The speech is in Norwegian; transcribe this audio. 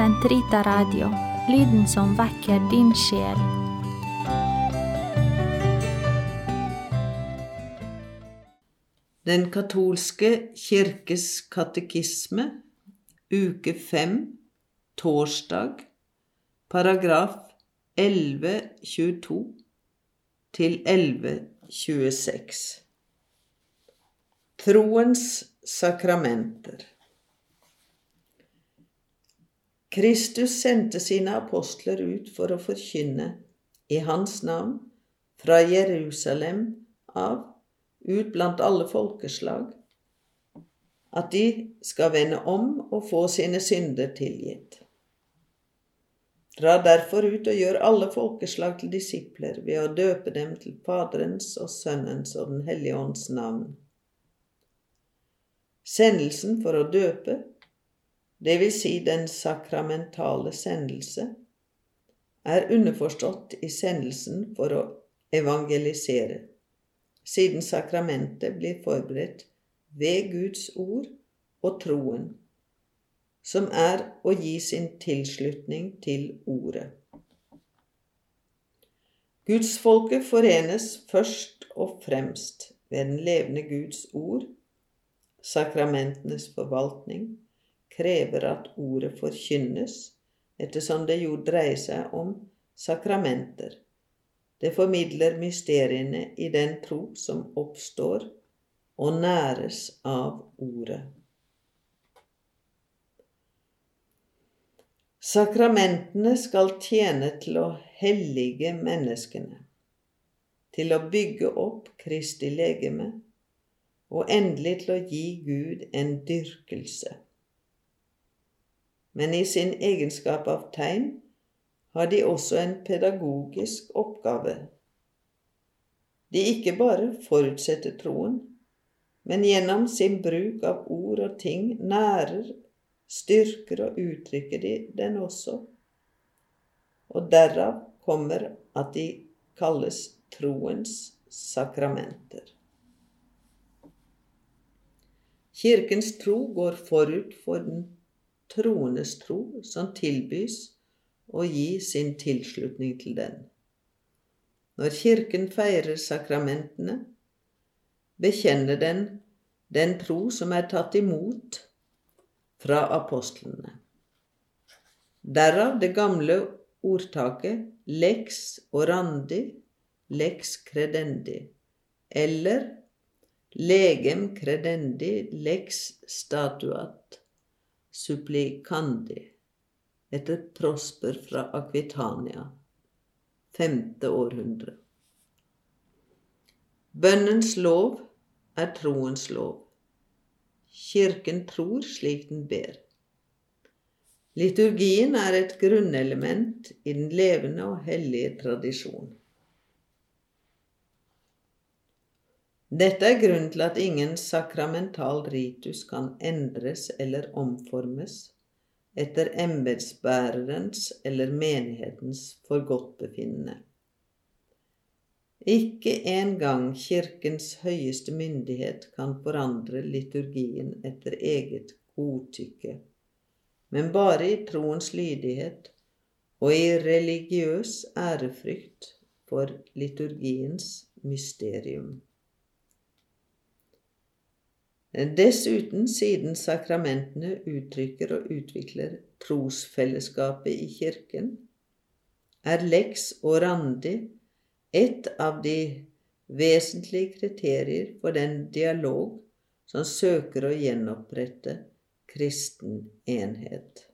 Sentrita Radio, lyden som vekker din sjel. Den katolske kirkes katekisme, uke fem, torsdag, paragraf 1122 til 1126. Troens sakramenter. Kristus sendte sine apostler ut for å forkynne i Hans navn fra Jerusalem av ut blant alle folkeslag, at de skal vende om og få sine synder tilgitt. Dra derfor ut og gjør alle folkeslag til disipler ved å døpe dem til Faderens og Sønnens og Den hellige ånds navn. Sendelsen for å døpe, det vil si den sakramentale sendelse, er underforstått i sendelsen for å evangelisere siden sakramentet blir forberedt ved Guds ord og troen, som er å gi sin tilslutning til ordet. Gudsfolket forenes først og fremst ved den levende Guds ord. Sakramentenes forvaltning krever at ordet forkynnes, ettersom det jo dreier seg om sakramenter det formidler mysteriene i den tro som oppstår og næres av Ordet. Sakramentene skal tjene til å hellige menneskene, til å bygge opp Kristi legeme og endelig til å gi Gud en dyrkelse. Men i sin egenskap av tegn har de også en pedagogisk oppgave. De ikke bare forutsetter troen, men gjennom sin bruk av ord og ting nærer, styrker og uttrykker de den også. Og derav kommer at de kalles troens sakramenter. Kirkens tro går forut for den troendes tro som tilbys og gi sin tilslutning til den. Når Kirken feirer sakramentene, bekjenner den den tro som er tatt imot fra apostlene. Derav det gamle ordtaket lex orandi, lex credendi, eller legem credendi, lex statuat supplicandi etter Prosper fra Akvitania, femte århundre. Bønnens lov er troens lov. Kirken tror slik den ber. Liturgien er et grunnelement i den levende og hellige tradisjon. Dette er grunnen til at ingen sakramental ritus kan endres eller omformes etter embetsbærerens eller menighetens forgodtbefinnende. Ikke engang Kirkens høyeste myndighet kan forandre liturgien etter eget godtykke, men bare i troens lydighet og i religiøs ærefrykt for liturgiens mysterium. Dessuten, siden sakramentene uttrykker og utvikler trosfellesskapet i Kirken, er lex randi et av de vesentlige kriterier for den dialog som søker å gjenopprette kristen enhet.